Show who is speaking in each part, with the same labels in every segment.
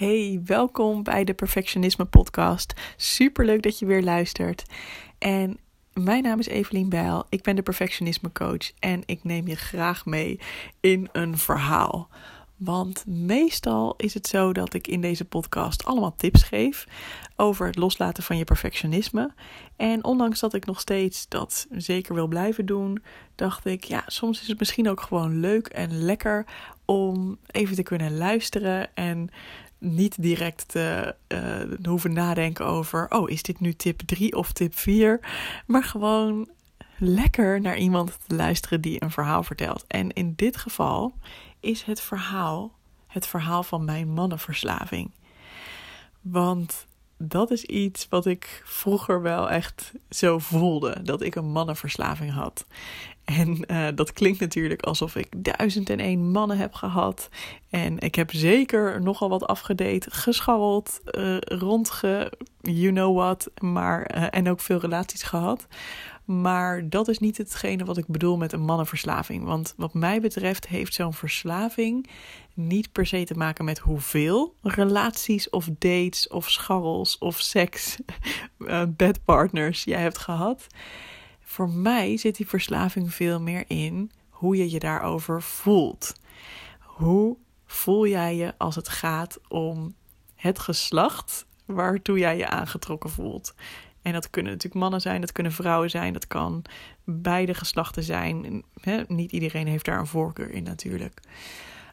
Speaker 1: Hey, welkom bij de Perfectionisme Podcast. Super leuk dat je weer luistert. En mijn naam is Evelien Bijl. Ik ben de Perfectionisme Coach en ik neem je graag mee in een verhaal. Want meestal is het zo dat ik in deze podcast allemaal tips geef over het loslaten van je perfectionisme. En ondanks dat ik nog steeds dat zeker wil blijven doen, dacht ik, ja, soms is het misschien ook gewoon leuk en lekker om even te kunnen luisteren en niet direct te uh, hoeven nadenken over, oh, is dit nu tip 3 of tip 4? Maar gewoon lekker naar iemand te luisteren die een verhaal vertelt. En in dit geval is het verhaal het verhaal van mijn mannenverslaving. Want dat is iets wat ik vroeger wel echt zo voelde: dat ik een mannenverslaving had. En uh, dat klinkt natuurlijk alsof ik duizend en één mannen heb gehad. En ik heb zeker nogal wat afgedate, gescharreld, uh, rondge, you know what, maar, uh, en ook veel relaties gehad. Maar dat is niet hetgene wat ik bedoel met een mannenverslaving. Want wat mij betreft heeft zo'n verslaving niet per se te maken met hoeveel relaties of dates of scharrels of seks, bedpartners jij hebt gehad. Voor mij zit die verslaving veel meer in hoe je je daarover voelt. Hoe voel jij je als het gaat om het geslacht waartoe jij je aangetrokken voelt? En dat kunnen natuurlijk mannen zijn, dat kunnen vrouwen zijn, dat kan beide geslachten zijn. niet iedereen heeft daar een voorkeur in natuurlijk.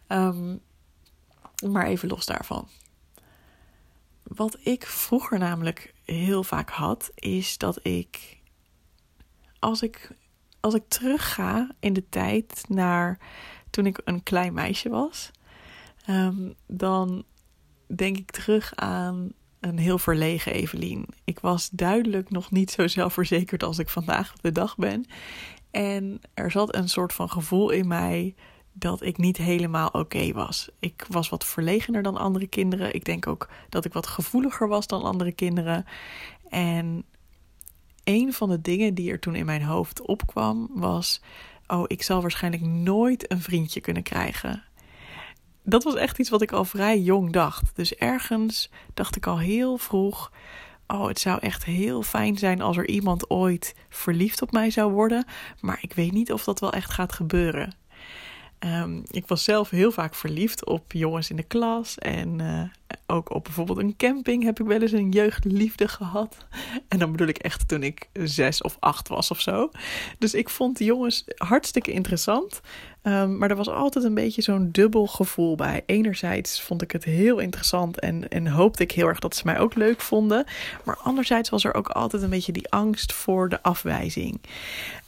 Speaker 1: Um, maar even los daarvan. Wat ik vroeger namelijk heel vaak had, is dat ik als ik, als ik terugga in de tijd naar toen ik een klein meisje was, um, dan denk ik terug aan een heel verlegen Evelien. Ik was duidelijk nog niet zo zelfverzekerd als ik vandaag de dag ben. En er zat een soort van gevoel in mij dat ik niet helemaal oké was. Ik was wat verlegener dan andere kinderen. Ik denk ook dat ik wat gevoeliger was dan andere kinderen. En een van de dingen die er toen in mijn hoofd opkwam was: Oh, ik zal waarschijnlijk nooit een vriendje kunnen krijgen. Dat was echt iets wat ik al vrij jong dacht. Dus ergens dacht ik al heel vroeg: Oh, het zou echt heel fijn zijn als er iemand ooit verliefd op mij zou worden. Maar ik weet niet of dat wel echt gaat gebeuren. Um, ik was zelf heel vaak verliefd op jongens in de klas. En uh, ook op bijvoorbeeld een camping heb ik wel eens een jeugdliefde gehad. En dan bedoel ik echt toen ik zes of acht was of zo. Dus ik vond die jongens hartstikke interessant. Um, maar er was altijd een beetje zo'n dubbel gevoel bij. Enerzijds vond ik het heel interessant en, en hoopte ik heel erg dat ze mij ook leuk vonden. Maar anderzijds was er ook altijd een beetje die angst voor de afwijzing.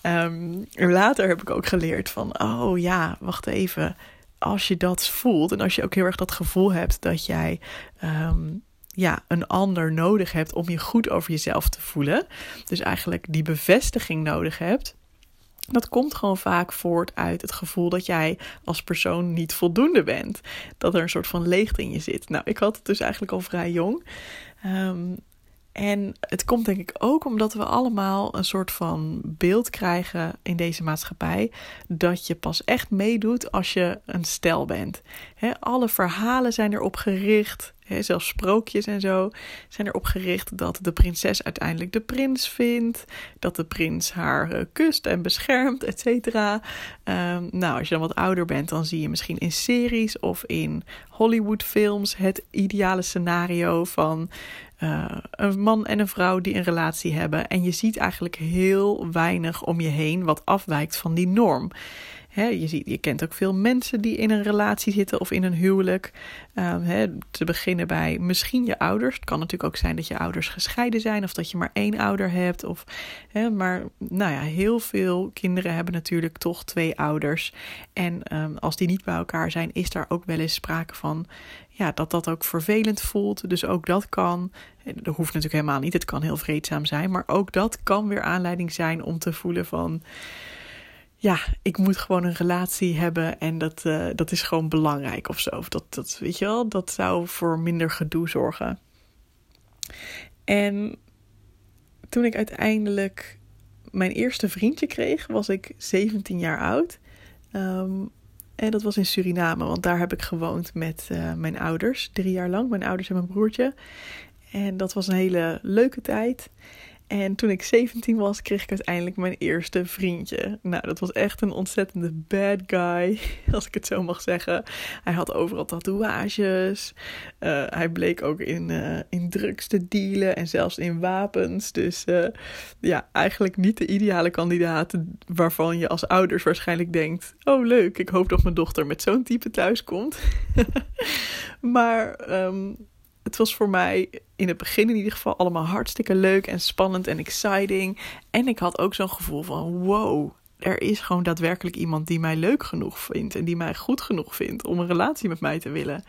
Speaker 1: Um, later heb ik ook geleerd van, oh ja, wacht even. Als je dat voelt en als je ook heel erg dat gevoel hebt dat jij um, ja, een ander nodig hebt om je goed over jezelf te voelen. Dus eigenlijk die bevestiging nodig hebt dat komt gewoon vaak voort uit het gevoel dat jij als persoon niet voldoende bent. Dat er een soort van leegte in je zit. Nou, ik had het dus eigenlijk al vrij jong. Um, en het komt denk ik ook omdat we allemaal een soort van beeld krijgen in deze maatschappij dat je pas echt meedoet als je een stel bent. alle verhalen zijn erop gericht, zelfs sprookjes en zo, zijn erop gericht dat de prinses uiteindelijk de prins vindt, dat de prins haar uh, kust en beschermt, et cetera. Um, nou, als je dan wat ouder bent, dan zie je misschien in series of in Hollywoodfilms het ideale scenario van uh, een man en een vrouw die een relatie hebben. En je ziet eigenlijk heel weinig om je heen wat afwijkt van die norm. Je, ziet, je kent ook veel mensen die in een relatie zitten of in een huwelijk. Um, te beginnen bij misschien je ouders. Het kan natuurlijk ook zijn dat je ouders gescheiden zijn of dat je maar één ouder hebt. Of, maar nou ja, heel veel kinderen hebben natuurlijk toch twee ouders. En um, als die niet bij elkaar zijn, is daar ook wel eens sprake van ja, dat dat ook vervelend voelt. Dus ook dat kan, dat hoeft natuurlijk helemaal niet, het kan heel vreedzaam zijn, maar ook dat kan weer aanleiding zijn om te voelen van, ja, ik moet gewoon een relatie hebben en dat, uh, dat is gewoon belangrijk of zo. Dat, dat, weet je wel, dat zou voor minder gedoe zorgen. En toen ik uiteindelijk mijn eerste vriendje kreeg, was ik 17 jaar oud. Um, En dat was in Suriname, want daar heb ik gewoond met uh, mijn ouders. Drie jaar lang, mijn ouders en mijn broertje. En dat was een hele leuke tijd. En toen ik 17 was, kreeg ik uiteindelijk mijn eerste vriendje. Nou, dat was echt een ontzettende bad guy, als ik het zo mag zeggen. Hij had overal tatoeages. Uh, hij bleek ook in, uh, in drugs te dealen en zelfs in wapens. Dus uh, ja, eigenlijk niet de ideale kandidaat waarvan je als ouders waarschijnlijk denkt: Oh, leuk, ik hoop dat mijn dochter met zo'n type thuis komt. maar um, het was voor mij in het begin in ieder geval allemaal hartstikke leuk en spannend en exciting. En ik had ook zo'n gevoel van: wow, er is gewoon daadwerkelijk iemand die mij leuk genoeg vindt. En die mij goed genoeg vindt om een relatie met mij te willen.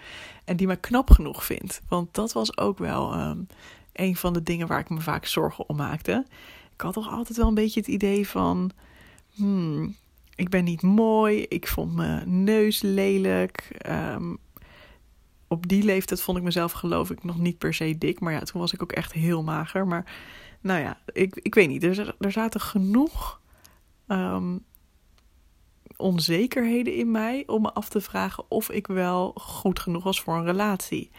Speaker 1: En die mij knap genoeg vindt. Want dat was ook wel um, een van de dingen waar ik me vaak zorgen om maakte. Ik had toch altijd wel een beetje het idee van. Hmm, ik ben niet mooi. Ik vond mijn neus lelijk. Um, op die leeftijd vond ik mezelf geloof ik nog niet per se dik. Maar ja, toen was ik ook echt heel mager. Maar nou ja, ik, ik weet niet. Er, er zaten genoeg um, onzekerheden in mij om me af te vragen of ik wel goed genoeg was voor een relatie.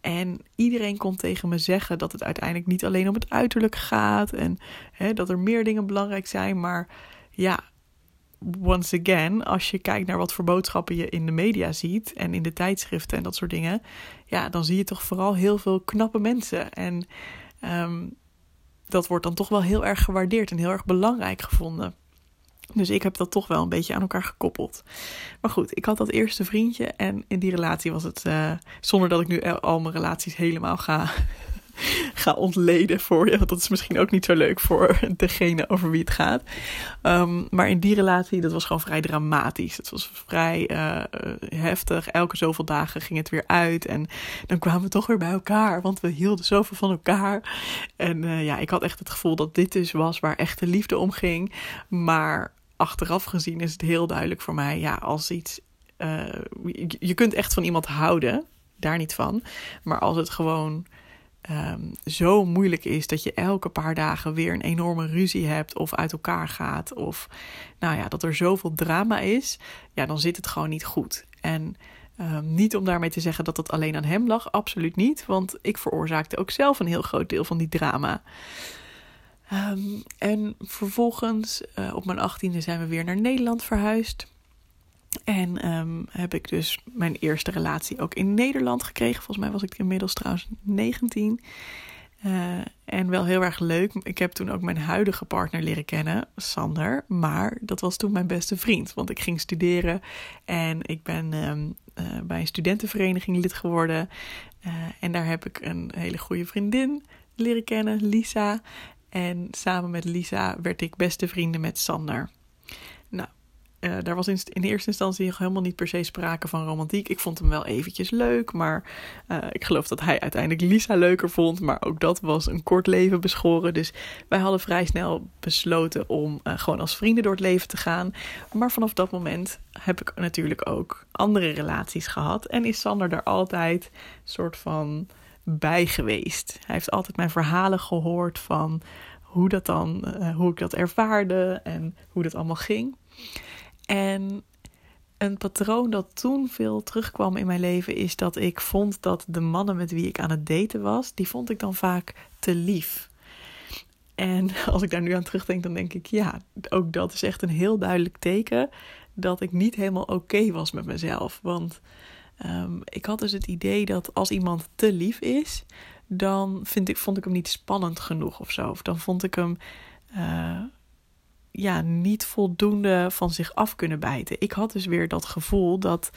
Speaker 1: En iedereen kon tegen me zeggen dat het uiteindelijk niet alleen om het uiterlijk gaat. En hè, dat er meer dingen belangrijk zijn. Maar ja, once again, als je kijkt naar wat voor boodschappen je in de media ziet en in de tijdschriften en dat soort dingen, ja, dan zie je toch vooral heel veel knappe mensen. En um, dat wordt dan toch wel heel erg gewaardeerd en heel erg belangrijk gevonden. Dus ik heb dat toch wel een beetje aan elkaar gekoppeld. Maar goed, ik had dat eerste vriendje en in die relatie was het, uh, zonder dat ik nu al mijn relaties helemaal ga ga ontleden voor je. Want dat is misschien ook niet zo leuk voor degene over wie het gaat. Um, maar in die relatie, dat was gewoon vrij dramatisch. Het was vrij uh, heftig. Elke zoveel dagen ging het weer uit. En dan kwamen we toch weer bij elkaar. Want we hielden zoveel van elkaar. En uh, ja, ik had echt het gevoel dat dit dus was waar echte liefde om ging. Maar achteraf gezien is het heel duidelijk voor mij. Ja, als iets. Je kunt echt van iemand houden. Daar niet van. Maar als het gewoon um, zo moeilijk is dat je elke paar dagen weer een enorme ruzie hebt of uit elkaar gaat of nou ja, dat er zoveel drama is, ja, dan zit het gewoon niet goed. En um, niet om daarmee te zeggen dat het alleen aan hem lag, absoluut niet, want ik veroorzaakte ook zelf een heel groot deel van die drama. Um, en vervolgens, uh, op mijn achttiende, zijn we weer naar Nederland verhuisd. En um, heb ik dus mijn eerste relatie ook in Nederland gekregen. Volgens mij was ik inmiddels trouwens 19. Uh, eh, en wel heel erg leuk. Ik heb toen ook mijn huidige partner leren kennen, Sander. Maar dat was toen mijn beste vriend. Want ik ging studeren en ik ben um, uh, bij een studentenvereniging lid geworden. Uh, en daar heb ik een hele goede vriendin leren kennen, Lisa. En samen met Lisa werd ik beste vrienden met Sander. Uh, daar was in, in, eerste instantie helemaal niet per se sprake van romantiek. Ik vond hem wel eventjes leuk, maar uh, ik geloof dat hij uiteindelijk Lisa leuker vond. Maar ook dat was een kort leven beschoren. Dus wij hadden vrij snel besloten om uh, gewoon als vrienden door het leven te gaan. Maar vanaf dat moment heb ik natuurlijk ook andere relaties gehad. En is Sander daar altijd soort van bij geweest. Hij heeft altijd mijn verhalen gehoord van hoe dat dan, hoe ik dat ervaarde en hoe dat allemaal ging. En een patroon dat toen veel terugkwam in mijn leven is dat ik vond dat de mannen met wie ik aan het daten was, die vond ik dan vaak te lief. En als ik daar nu aan terugdenk, dan denk ik, ja, ook dat is echt een heel duidelijk teken dat ik niet helemaal oké was met mezelf. Want um, ik had dus het idee dat als iemand te lief is, dan vind ik, vond ik hem niet spannend genoeg of zo. Of dan vond ik hem. Uh, ja, niet voldoende van zich af kunnen bijten. Ik had dus weer dat gevoel dat,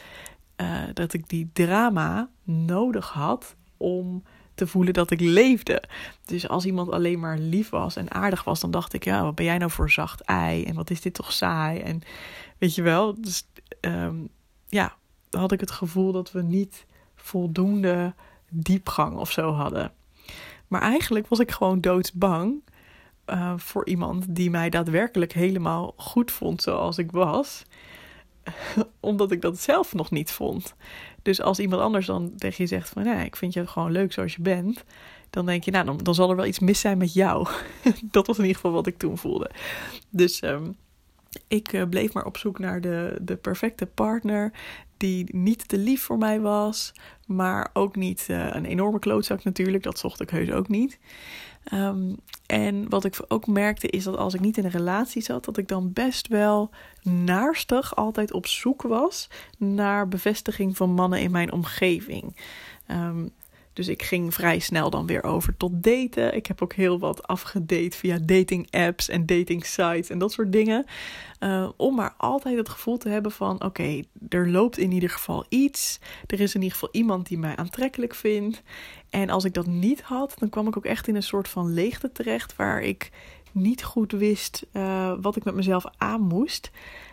Speaker 1: uh, dat ik die drama nodig had om te voelen dat ik leefde. Dus als iemand alleen maar lief was en aardig was, dan dacht ik, ja, wat ben jij nou voor zacht ei? En wat is dit toch saai? En weet je wel, dus um, ja, had ik het gevoel dat we niet voldoende diepgang of zo hadden. Maar eigenlijk was ik gewoon doodsbang uh, voor iemand die mij daadwerkelijk helemaal goed vond zoals ik was. Omdat ik dat zelf nog niet vond. Dus als iemand anders dan tegen je zegt van nee, ik vind je gewoon leuk zoals je bent. Dan denk je, nou, dan, zal er wel iets mis zijn met jou. dat was in ieder geval wat ik toen voelde. Dus um, ik uh, bleef maar op zoek naar de, de perfecte partner. Die niet te lief voor mij was. Maar ook niet uh, een enorme klootzak natuurlijk. Dat zocht ik heus ook niet. Um, en wat ik ook merkte is dat als ik niet in een relatie zat, dat ik dan best wel naarstig altijd op zoek was naar bevestiging van mannen in mijn omgeving. Um, dus ik ging vrij snel dan weer over tot daten. Ik heb ook heel wat afgedate via dating apps en dating sites en dat soort dingen. Uh, om maar altijd het gevoel te hebben van: oké, er loopt in ieder geval iets. Er is in ieder geval iemand die mij aantrekkelijk vindt. En als ik dat niet had, dan kwam ik ook echt in een soort van leegte terecht waar ik niet goed wist uh, wat ik met mezelf aan moest.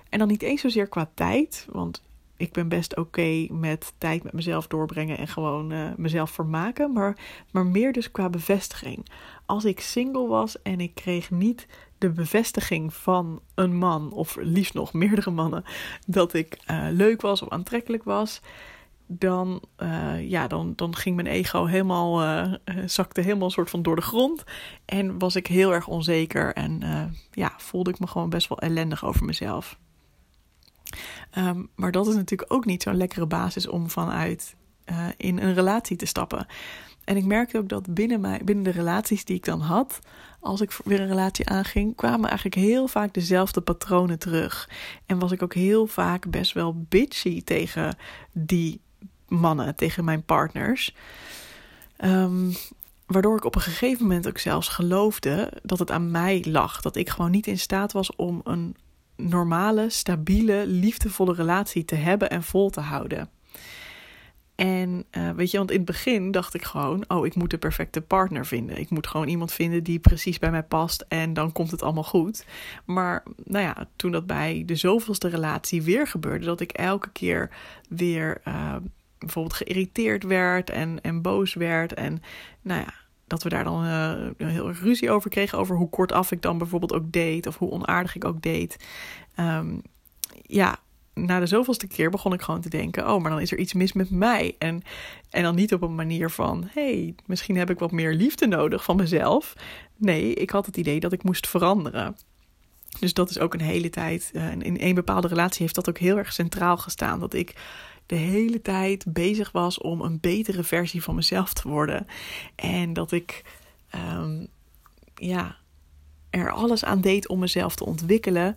Speaker 1: En dan niet eens zozeer qua tijd, want ik ben best oké met tijd met mezelf doorbrengen en gewoon uh, mezelf vermaken. Maar, maar meer dus qua bevestiging. Als ik single was en ik kreeg niet de bevestiging van een man, of liefst nog meerdere mannen, dat ik uh, leuk was of aantrekkelijk was. Dan, uh, ja, dan, dan ging mijn ego helemaal, zakte helemaal een soort van door de grond. En was ik heel erg onzeker en ja, voelde ik me gewoon best wel ellendig over mezelf. Um, maar dat is natuurlijk ook niet zo'n lekkere basis om vanuit uh, in een relatie te stappen. En ik merkte ook dat binnen, mij, binnen de relaties die ik dan had, als ik weer een relatie aanging, kwamen eigenlijk heel vaak dezelfde patronen terug. En was ik ook heel vaak best wel bitchy tegen die mannen, tegen mijn partners. Um, waardoor ik op een gegeven moment ook zelfs geloofde dat het aan mij lag. Dat ik gewoon niet in staat was om een normale, stabiele, liefdevolle relatie te hebben en vol te houden. En uh, weet je, want in het begin dacht ik gewoon: oh, ik moet de perfecte partner vinden. Ik moet gewoon iemand vinden die precies bij mij past en dan komt het allemaal goed. Maar nou ja, toen dat bij de zoveelste relatie weer gebeurde, dat ik elke keer weer uh, bijvoorbeeld geïrriteerd werd en, en boos werd. En nou ja, dat we daar dan uh, heel erg ruzie over kregen. Over hoe kort af ik dan bijvoorbeeld ook deed. Of hoe onaardig ik ook deed. Um, ja, na de zoveelste keer begon ik gewoon te denken: oh, maar dan is er iets mis met mij. En, en dan niet op een manier van: hey, misschien heb ik wat meer liefde nodig van mezelf. Nee, ik had het idee dat ik moest veranderen. Dus dat is ook een hele tijd. Uh, in een bepaalde relatie heeft dat ook heel erg centraal gestaan. Dat ik de hele tijd bezig was om een betere versie van mezelf te worden. En dat ik um, ja, er alles aan deed om mezelf te ontwikkelen.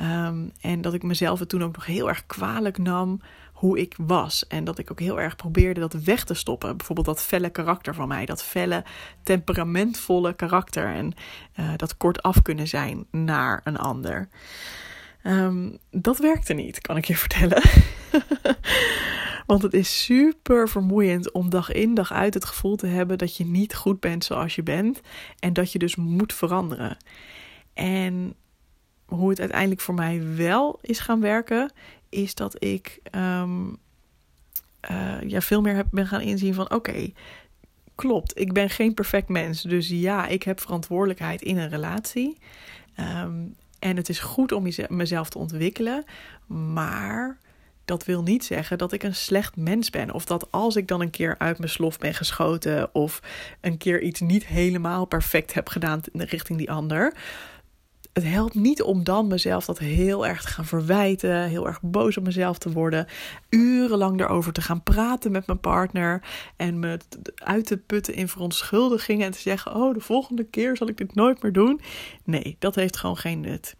Speaker 1: Um, en dat ik mezelf het toen ook nog heel erg kwalijk nam hoe ik was. En dat ik ook heel erg probeerde dat weg te stoppen. Bijvoorbeeld dat felle karakter van mij. Dat felle, temperamentvolle karakter. En uh, dat kort af kunnen zijn naar een ander. Um, dat werkte niet, kan ik je vertellen. Want het is super vermoeiend om dag in dag uit het gevoel te hebben dat je niet goed bent zoals je bent. En dat je dus moet veranderen. En hoe het uiteindelijk voor mij wel is gaan werken, is dat ik um, uh, ja, veel meer ben gaan inzien van oké. Klopt, ik ben geen perfect mens. Dus ja, ik heb verantwoordelijkheid in een relatie. Um, en het is goed om mezelf te ontwikkelen. Maar dat wil niet zeggen dat ik een slecht mens ben. Of dat als ik dan een keer uit mijn slof ben geschoten. Of een keer iets niet helemaal perfect heb gedaan richting die ander het helpt niet om dan mezelf dat heel erg te gaan verwijten, heel erg boos op mezelf te worden, urenlang erover te gaan praten met mijn partner en me uit te putten in verontschuldigingen en te zeggen: Oh, de volgende keer zal ik dit nooit meer doen. Nee, dat heeft gewoon geen nut.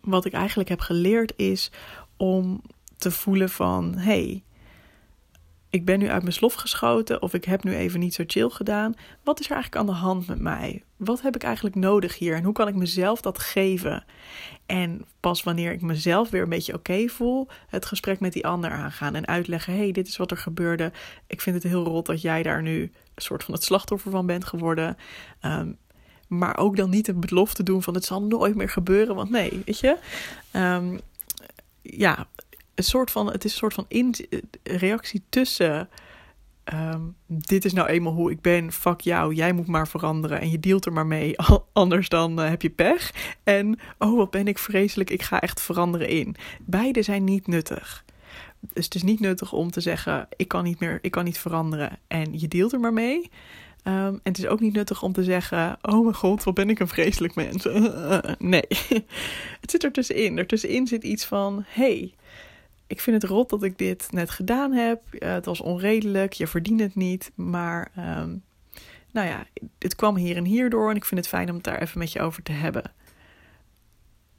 Speaker 1: Wat ik eigenlijk heb geleerd is om te voelen van: hey, ik ben nu uit mijn slof geschoten of ik heb nu even niet zo chill gedaan. Wat is er eigenlijk aan de hand met mij? Wat heb ik eigenlijk nodig hier en hoe kan ik mezelf dat geven? En pas wanneer ik mezelf weer een beetje oké voel, het gesprek met die ander aangaan en uitleggen: hey, dit is wat er gebeurde. Ik vind het heel rot dat jij daar nu een soort van het slachtoffer van bent geworden. Um, maar ook dan niet een belofte doen van het zal nooit meer gebeuren. Want nee, weet je. Um, ja, een soort van, het is een soort van in, reactie tussen. Um, dit is nou eenmaal hoe ik ben. Fuck jou, jij moet maar veranderen. En je dealt er maar mee. Anders dan uh, heb je pech. En oh, wat ben ik vreselijk. Ik ga echt veranderen in. Beide zijn niet nuttig. Dus het is niet nuttig om te zeggen: ik kan niet meer, ik kan niet veranderen. En je dealt er maar mee. Ehm, en het is ook niet nuttig om te zeggen: Oh mijn god, wat ben ik een vreselijk mens. nee, het zit er tussenin. Er tussenin zit iets van: Hey, ik vind het rot dat ik dit net gedaan heb. het was onredelijk, je verdient het niet. Maar um, nou ja, het kwam hier en hier door en ik vind het fijn om het daar even met je over te hebben.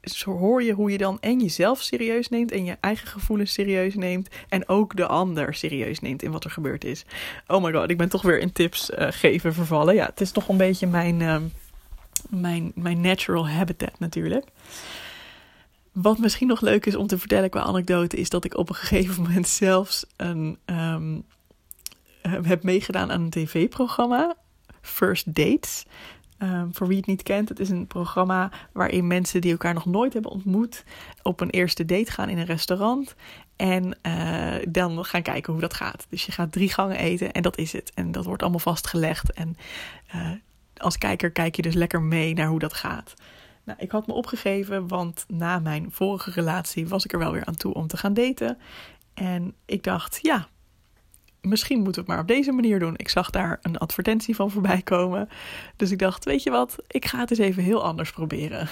Speaker 1: Zo hoor je hoe je dan en jezelf serieus neemt en je eigen gevoelens serieus neemt en ook de ander serieus neemt in wat er gebeurd is. Oh my god, ik ben toch weer in tips uh, geven vervallen. Ja, het is toch een beetje mijn, uh, mijn, mijn natural habitat natuurlijk. Wat misschien nog leuk is om te vertellen qua anekdote is dat ik op een gegeven moment zelfs een, um, heb meegedaan aan een tv-programma First Dates. Um, voor wie het niet kent, het is een programma waarin mensen die elkaar nog nooit hebben ontmoet op een eerste date gaan in een restaurant. En uh, dan gaan kijken hoe dat gaat. Dus je gaat drie gangen eten en dat is het. En dat wordt allemaal vastgelegd. En uh, als kijker kijk je dus lekker mee naar hoe dat gaat. Nou, ik had me opgegeven, want na mijn vorige relatie was ik er wel weer aan toe om te gaan daten. En ik dacht, ja, misschien moeten we het maar op deze manier doen. Ik zag daar een advertentie van voorbij komen. Dus ik dacht, weet je wat, ik ga het eens even heel anders proberen.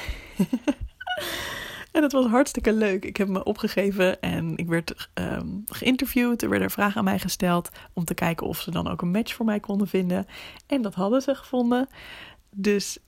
Speaker 1: en het was hartstikke leuk. Ik heb me opgegeven en ik werd um, geïnterviewd. Er werden vragen aan mij gesteld om te kijken of ze dan ook een match voor mij konden vinden. En dat hadden ze gevonden. Dus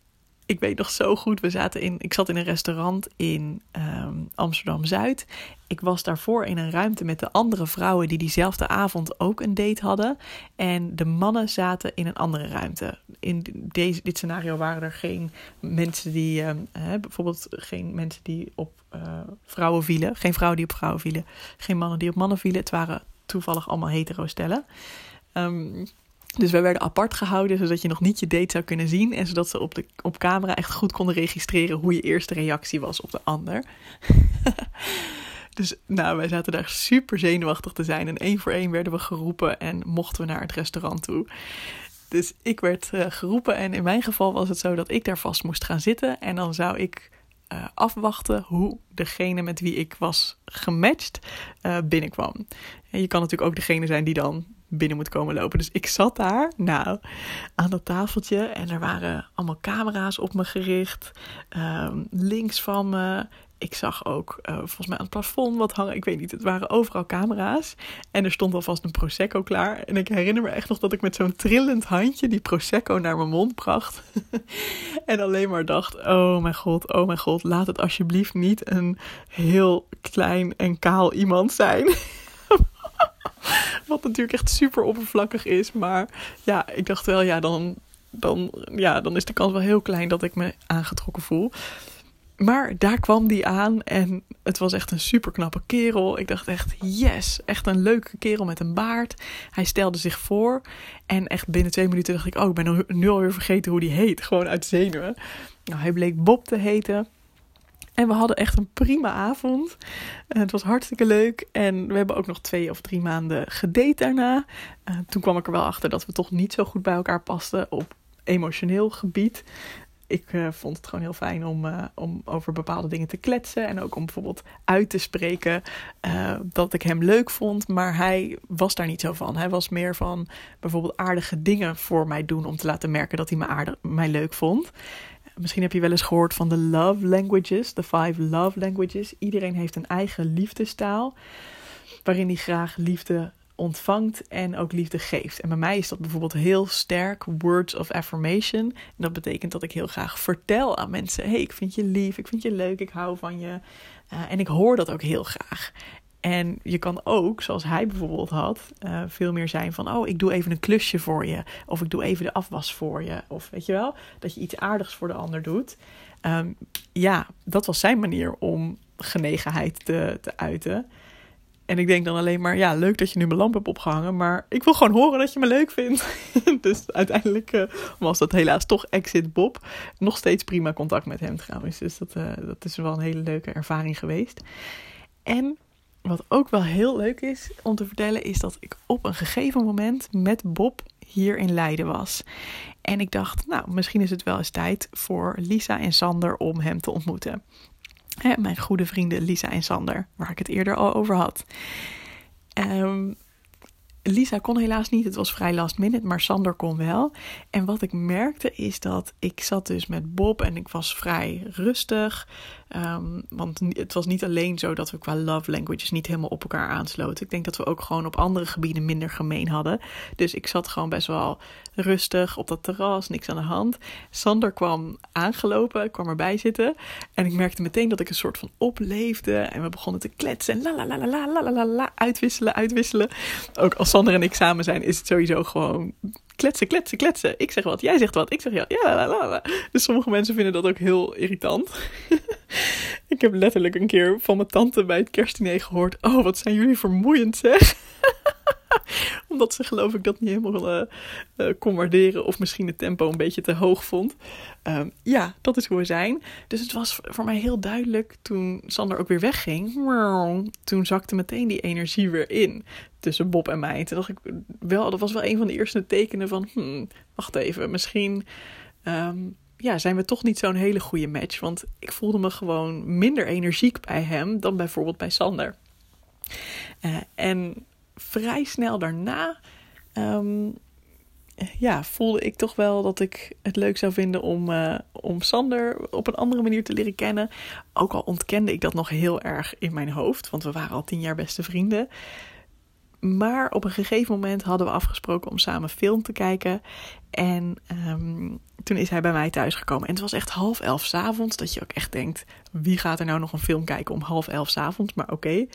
Speaker 1: ik weet nog zo goed, we zaten in, ik zat in een restaurant in um, Amsterdam Zuid. Ik was daarvoor in een ruimte met de andere vrouwen die diezelfde avond ook een date hadden. En de mannen zaten in een andere ruimte. In deze, dit scenario waren er geen mensen die, um, bijvoorbeeld geen mensen die op uh, vrouwen vielen. Geen vrouwen die op vrouwen vielen. Geen mannen die op mannen vielen. Het waren toevallig allemaal hetero stellen. Um, dus wij werden apart gehouden, zodat je nog niet je date zou kunnen zien. En zodat ze op, de, op camera echt goed konden registreren hoe je eerste reactie was op de ander. dus nou, wij zaten daar super zenuwachtig te zijn. En één voor één werden we geroepen en mochten we naar het restaurant toe. Dus ik werd uh, geroepen en in mijn geval was het zo dat ik daar vast moest gaan zitten. En dan zou ik uh, afwachten hoe degene met wie ik was gematcht uh, binnenkwam. En je kan natuurlijk ook degene zijn die dan binnen moet komen lopen. Dus ik zat daar, nou, aan dat tafeltje en er waren allemaal camera's op me gericht. Um, links van me. Ik zag ook uh, volgens mij aan het plafond wat hangen. Ik weet niet, het waren overal camera's. En er stond alvast een Prosecco klaar. En ik herinner me echt nog dat ik met zo'n trillend handje die Prosecco naar mijn mond bracht. en alleen maar dacht: oh mijn god, oh mijn god, laat het alsjeblieft niet een heel klein en kaal iemand zijn. Wat natuurlijk echt super oppervlakkig is. Maar ja, ik dacht wel, ja, dan, dan, ja, dan is de kans wel heel klein dat ik me aangetrokken voel. Maar daar kwam die aan en het was echt een super knappe kerel. Ik dacht echt, yes, echt een leuke kerel met een baard. Hij stelde zich voor en echt binnen twee minuten dacht ik, oh, ik ben nu alweer vergeten hoe die heet. Gewoon uit zenuwen. Nou, hij bleek Bob te heten. En we hadden echt een prima avond. het was hartstikke leuk. En we hebben ook nog twee of drie maanden gedate daarna. Uh, toen kwam ik er wel achter dat we toch niet zo goed bij elkaar pasten op emotioneel gebied. Ik uh, vond het gewoon heel fijn om, om over bepaalde dingen te kletsen. En ook om bijvoorbeeld uit te spreken dat ik hem leuk vond. Maar hij was daar niet zo van. Hij was meer van bijvoorbeeld aardige dingen voor mij doen. Om te laten merken dat hij me, aardig, mij leuk vond. Misschien heb je wel eens gehoord van de love languages, de five love languages. Iedereen heeft een eigen liefdestaal, waarin hij graag liefde ontvangt en ook liefde geeft. En bij mij is dat bijvoorbeeld heel sterk words of affirmation. En dat betekent dat ik heel graag vertel aan mensen: hey, ik vind je lief, ik vind je leuk, ik hou van je. Uh, en ik hoor dat ook heel graag. En je kan ook, zoals hij bijvoorbeeld had, uh, veel meer zijn van: Oh, ik doe even een klusje voor je. Of ik doe even de afwas voor je. Of weet je wel, dat je iets aardigs voor de ander doet. Um, ja, dat was zijn manier om genegenheid te, te uiten. En ik denk dan alleen maar: Ja, leuk dat je nu mijn lamp hebt opgehangen. Maar ik wil gewoon horen dat je me leuk vindt. dus uiteindelijk uh, was dat helaas toch Exit Bob. Nog steeds prima contact met hem trouwens. Dus dat, uh, dat is wel een hele leuke ervaring geweest. En wat ook wel heel leuk is om te vertellen, is dat ik op een gegeven moment met Bob hier in Leiden was. En ik dacht, nou, misschien is het wel eens tijd voor Lisa en Sander om hem te ontmoeten. Hè, mijn goede vrienden Lisa en Sander, waar ik het eerder al over had. Um, Lisa kon helaas niet, het was vrij last minute, maar Sander kon wel. En wat ik merkte is dat ik zat dus met Bob en ik was vrij rustig. Um, want het was niet alleen zo dat we qua love languages niet helemaal op elkaar aansloten. Ik denk dat we ook gewoon op andere gebieden minder gemeen hadden. Dus ik zat gewoon best wel rustig op dat terras, niks aan de hand. Sander kwam aangelopen, kwam erbij zitten. En ik merkte meteen dat ik een soort van opleefde. En we begonnen te kletsen. La la la la la la la la. Uitwisselen, uitwisselen. Ook als Sander en ik samen zijn, is het sowieso gewoon kletsen, kletsen, kletsen. Ik zeg wat, jij zegt wat, ik zeg ja. ja la. Dus sommige mensen vinden dat ook heel irritant. ik heb letterlijk een keer van mijn tante bij het kerstdiner gehoord. Oh, wat zijn jullie vermoeiend zeg. Omdat ze geloof ik dat niet helemaal uh, kon waarderen. Of misschien het tempo een beetje te hoog vond. Um, ja, dat is hoe we zijn. Dus het was voor mij heel duidelijk toen Sander ook weer wegging. Toen zakte meteen die energie weer in. Tussen Bob en mij. Toen dacht ik wel, dat was wel een van de eerste tekenen van... Hmm, wacht even, misschien... Um, ja, zijn we toch niet zo'n hele goede match. Want ik voelde me gewoon minder energiek bij hem dan bijvoorbeeld bij Sander. Uh, en vrij snel daarna um, ja, voelde ik toch wel dat ik het leuk zou vinden om, uh, om Sander op een andere manier te leren kennen. Ook al ontkende ik dat nog heel erg in mijn hoofd, want we waren al tien jaar beste vrienden. Maar op een gegeven moment hadden we afgesproken om samen film te kijken. En um, toen is hij bij mij thuisgekomen. En het was echt half elf s'avonds. Dat je ook echt denkt: wie gaat er nou nog een film kijken om half elf s'avonds? Maar oké.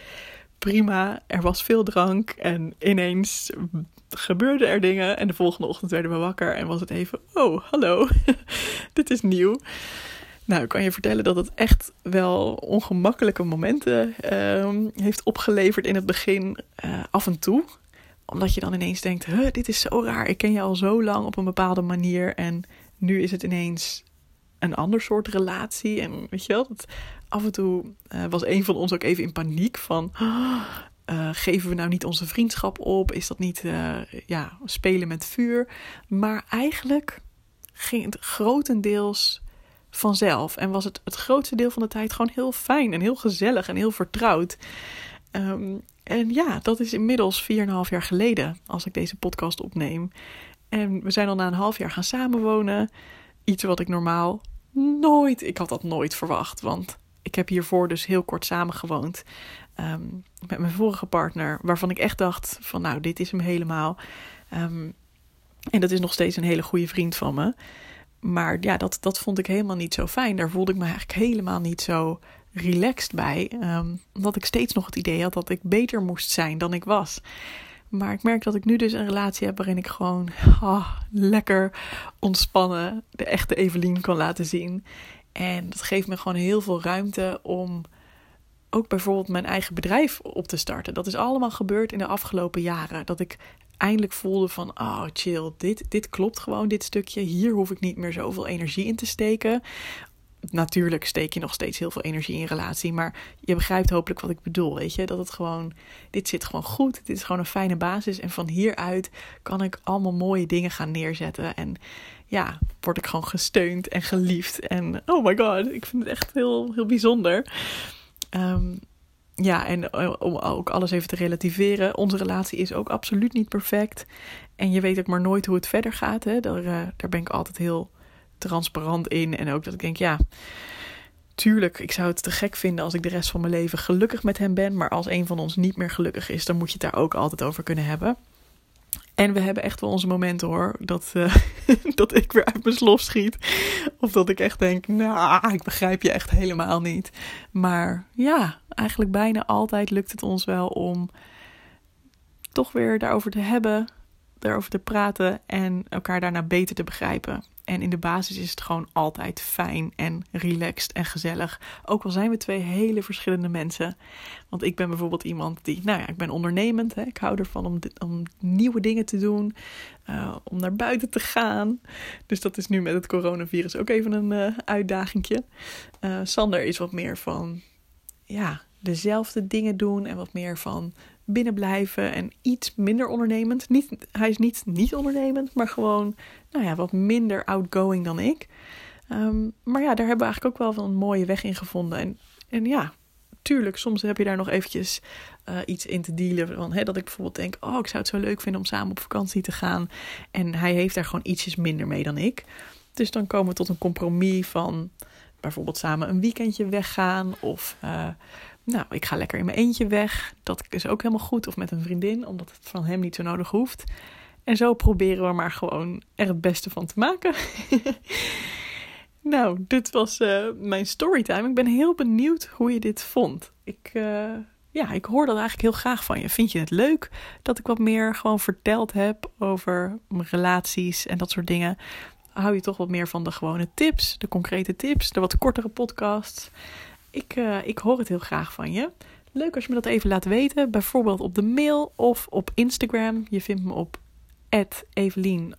Speaker 1: Prima. Er was veel drank en ineens gebeurden er dingen. En de volgende ochtend werden we wakker en was het even: oh, hallo, dit is nieuw. Nou, ik kan je vertellen dat het echt wel ongemakkelijke momenten uh, heeft opgeleverd in het begin, uh, af en toe. Omdat je dan ineens denkt: huh, dit is zo raar. Ik ken je al zo lang op een bepaalde manier en nu is het ineens een ander soort relatie. En weet je wel, dat af en toe uh, was een van ons ook even in paniek van... Uh, geven we nou niet onze vriendschap op? Is dat niet uh, ja, spelen met vuur? Maar eigenlijk ging het grotendeels vanzelf. En was het het grootste deel van de tijd gewoon heel fijn en heel gezellig en heel vertrouwd. Um, en ja, dat is inmiddels 4,5 jaar geleden als ik deze podcast opneem. En we zijn al na een half jaar gaan samenwonen. Iets wat ik normaal nooit, ik had dat nooit verwacht. Want ik heb hiervoor dus heel kort samengewoond um, met mijn vorige partner, waarvan ik echt dacht van nou, dit is hem helemaal. Um, en dat is nog steeds een hele goede vriend van me. Maar ja, dat, dat vond ik helemaal niet zo fijn. Daar voelde ik me eigenlijk helemaal niet zo relaxed bij. Um, omdat ik steeds nog het idee had dat ik beter moest zijn dan ik was. Maar ik merk dat ik nu dus een relatie heb waarin ik gewoon oh, lekker ontspannen de echte Evelien kan laten zien. En dat geeft me gewoon heel veel ruimte om ook bijvoorbeeld mijn eigen bedrijf op te starten. Dat is allemaal gebeurd in de afgelopen jaren. Dat ik eindelijk voelde van, oh chill, dit, dit klopt gewoon, dit stukje. Hier hoef ik niet meer zoveel energie in te steken. Natuurlijk steek je nog steeds heel veel energie in relatie, maar je begrijpt hopelijk wat ik bedoel, weet je? Dat het gewoon, dit zit gewoon goed, dit is gewoon een fijne basis en van hieruit kan ik allemaal mooie dingen gaan neerzetten en ja, word ik gewoon gesteund en geliefd. En oh my god, ik vind het echt heel, heel bijzonder. Um, ja, en eh, om ook alles even te relativeren, onze relatie is ook absoluut niet perfect. En je weet ook maar nooit hoe het verder gaat. Hè? Daar, uh, daar ben ik altijd heel transparant in. En ook dat ik denk, ja, tuurlijk, ik zou het te gek vinden als ik de rest van mijn leven gelukkig met hem ben. Maar als een van ons niet meer gelukkig is, dan moet je het daar ook altijd over kunnen hebben. En we hebben echt wel onze momenten hoor. Dat, uh, dat ik weer uit mijn slof schiet. Of dat ik echt denk, nou, ik begrijp je echt helemaal niet. Maar ja, eigenlijk bijna altijd lukt het ons wel om toch weer daarover te hebben. Daarover te praten en elkaar daarna beter te begrijpen. En in de basis is het gewoon altijd fijn en relaxed en gezellig. Ook al zijn we twee hele verschillende mensen. Want ik ben bijvoorbeeld iemand die, nou ja, ik ben ondernemend. Hè. Ik hou ervan om, om nieuwe dingen te doen. Uh, om naar buiten te gaan. Dus dat is nu met het coronavirus ook even een. Uh, Sander is wat meer van, ja, dezelfde dingen doen. En wat meer van binnen blijven en iets minder ondernemend. Niet, hij is niet niet ondernemend, maar gewoon nou ja, wat minder outgoing dan ik. Um, maar ja, daar hebben we eigenlijk ook wel een mooie weg in gevonden. En, en ja, tuurlijk, soms heb je daar nog eventjes uh, iets in te dealen. Van, hè, dat ik bijvoorbeeld denk, oh, ik zou het zo leuk vinden om samen op vakantie te gaan. En hij heeft daar gewoon ietsjes minder mee dan ik. Dus dan komen we tot een compromis van bijvoorbeeld samen een weekendje weggaan. Of uh, nou, ik ga lekker in mijn eentje weg. Dat is ook helemaal goed. Of met een vriendin, omdat het van hem niet zo nodig hoeft. En zo proberen we maar gewoon er het beste van te maken. nou, dit was uh, mijn storytime. Ik ben heel benieuwd hoe je dit vond. Ik, uh, ja, ik hoor dat eigenlijk heel graag van je. Vind je het leuk dat ik wat meer gewoon verteld heb over mijn relaties en dat soort dingen? Hou je toch wat meer van de gewone tips, de concrete tips, de wat kortere podcasts? Ik, uh, ik hoor het heel graag van je. Leuk als je me dat even laat weten, bijvoorbeeld op de mail of op Instagram. Je vindt me op Evelien.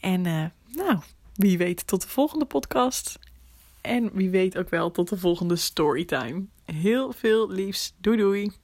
Speaker 1: En uh, nou, wie weet tot de volgende podcast. En wie weet ook wel tot de volgende storytime. Heel veel liefs. Doei doei.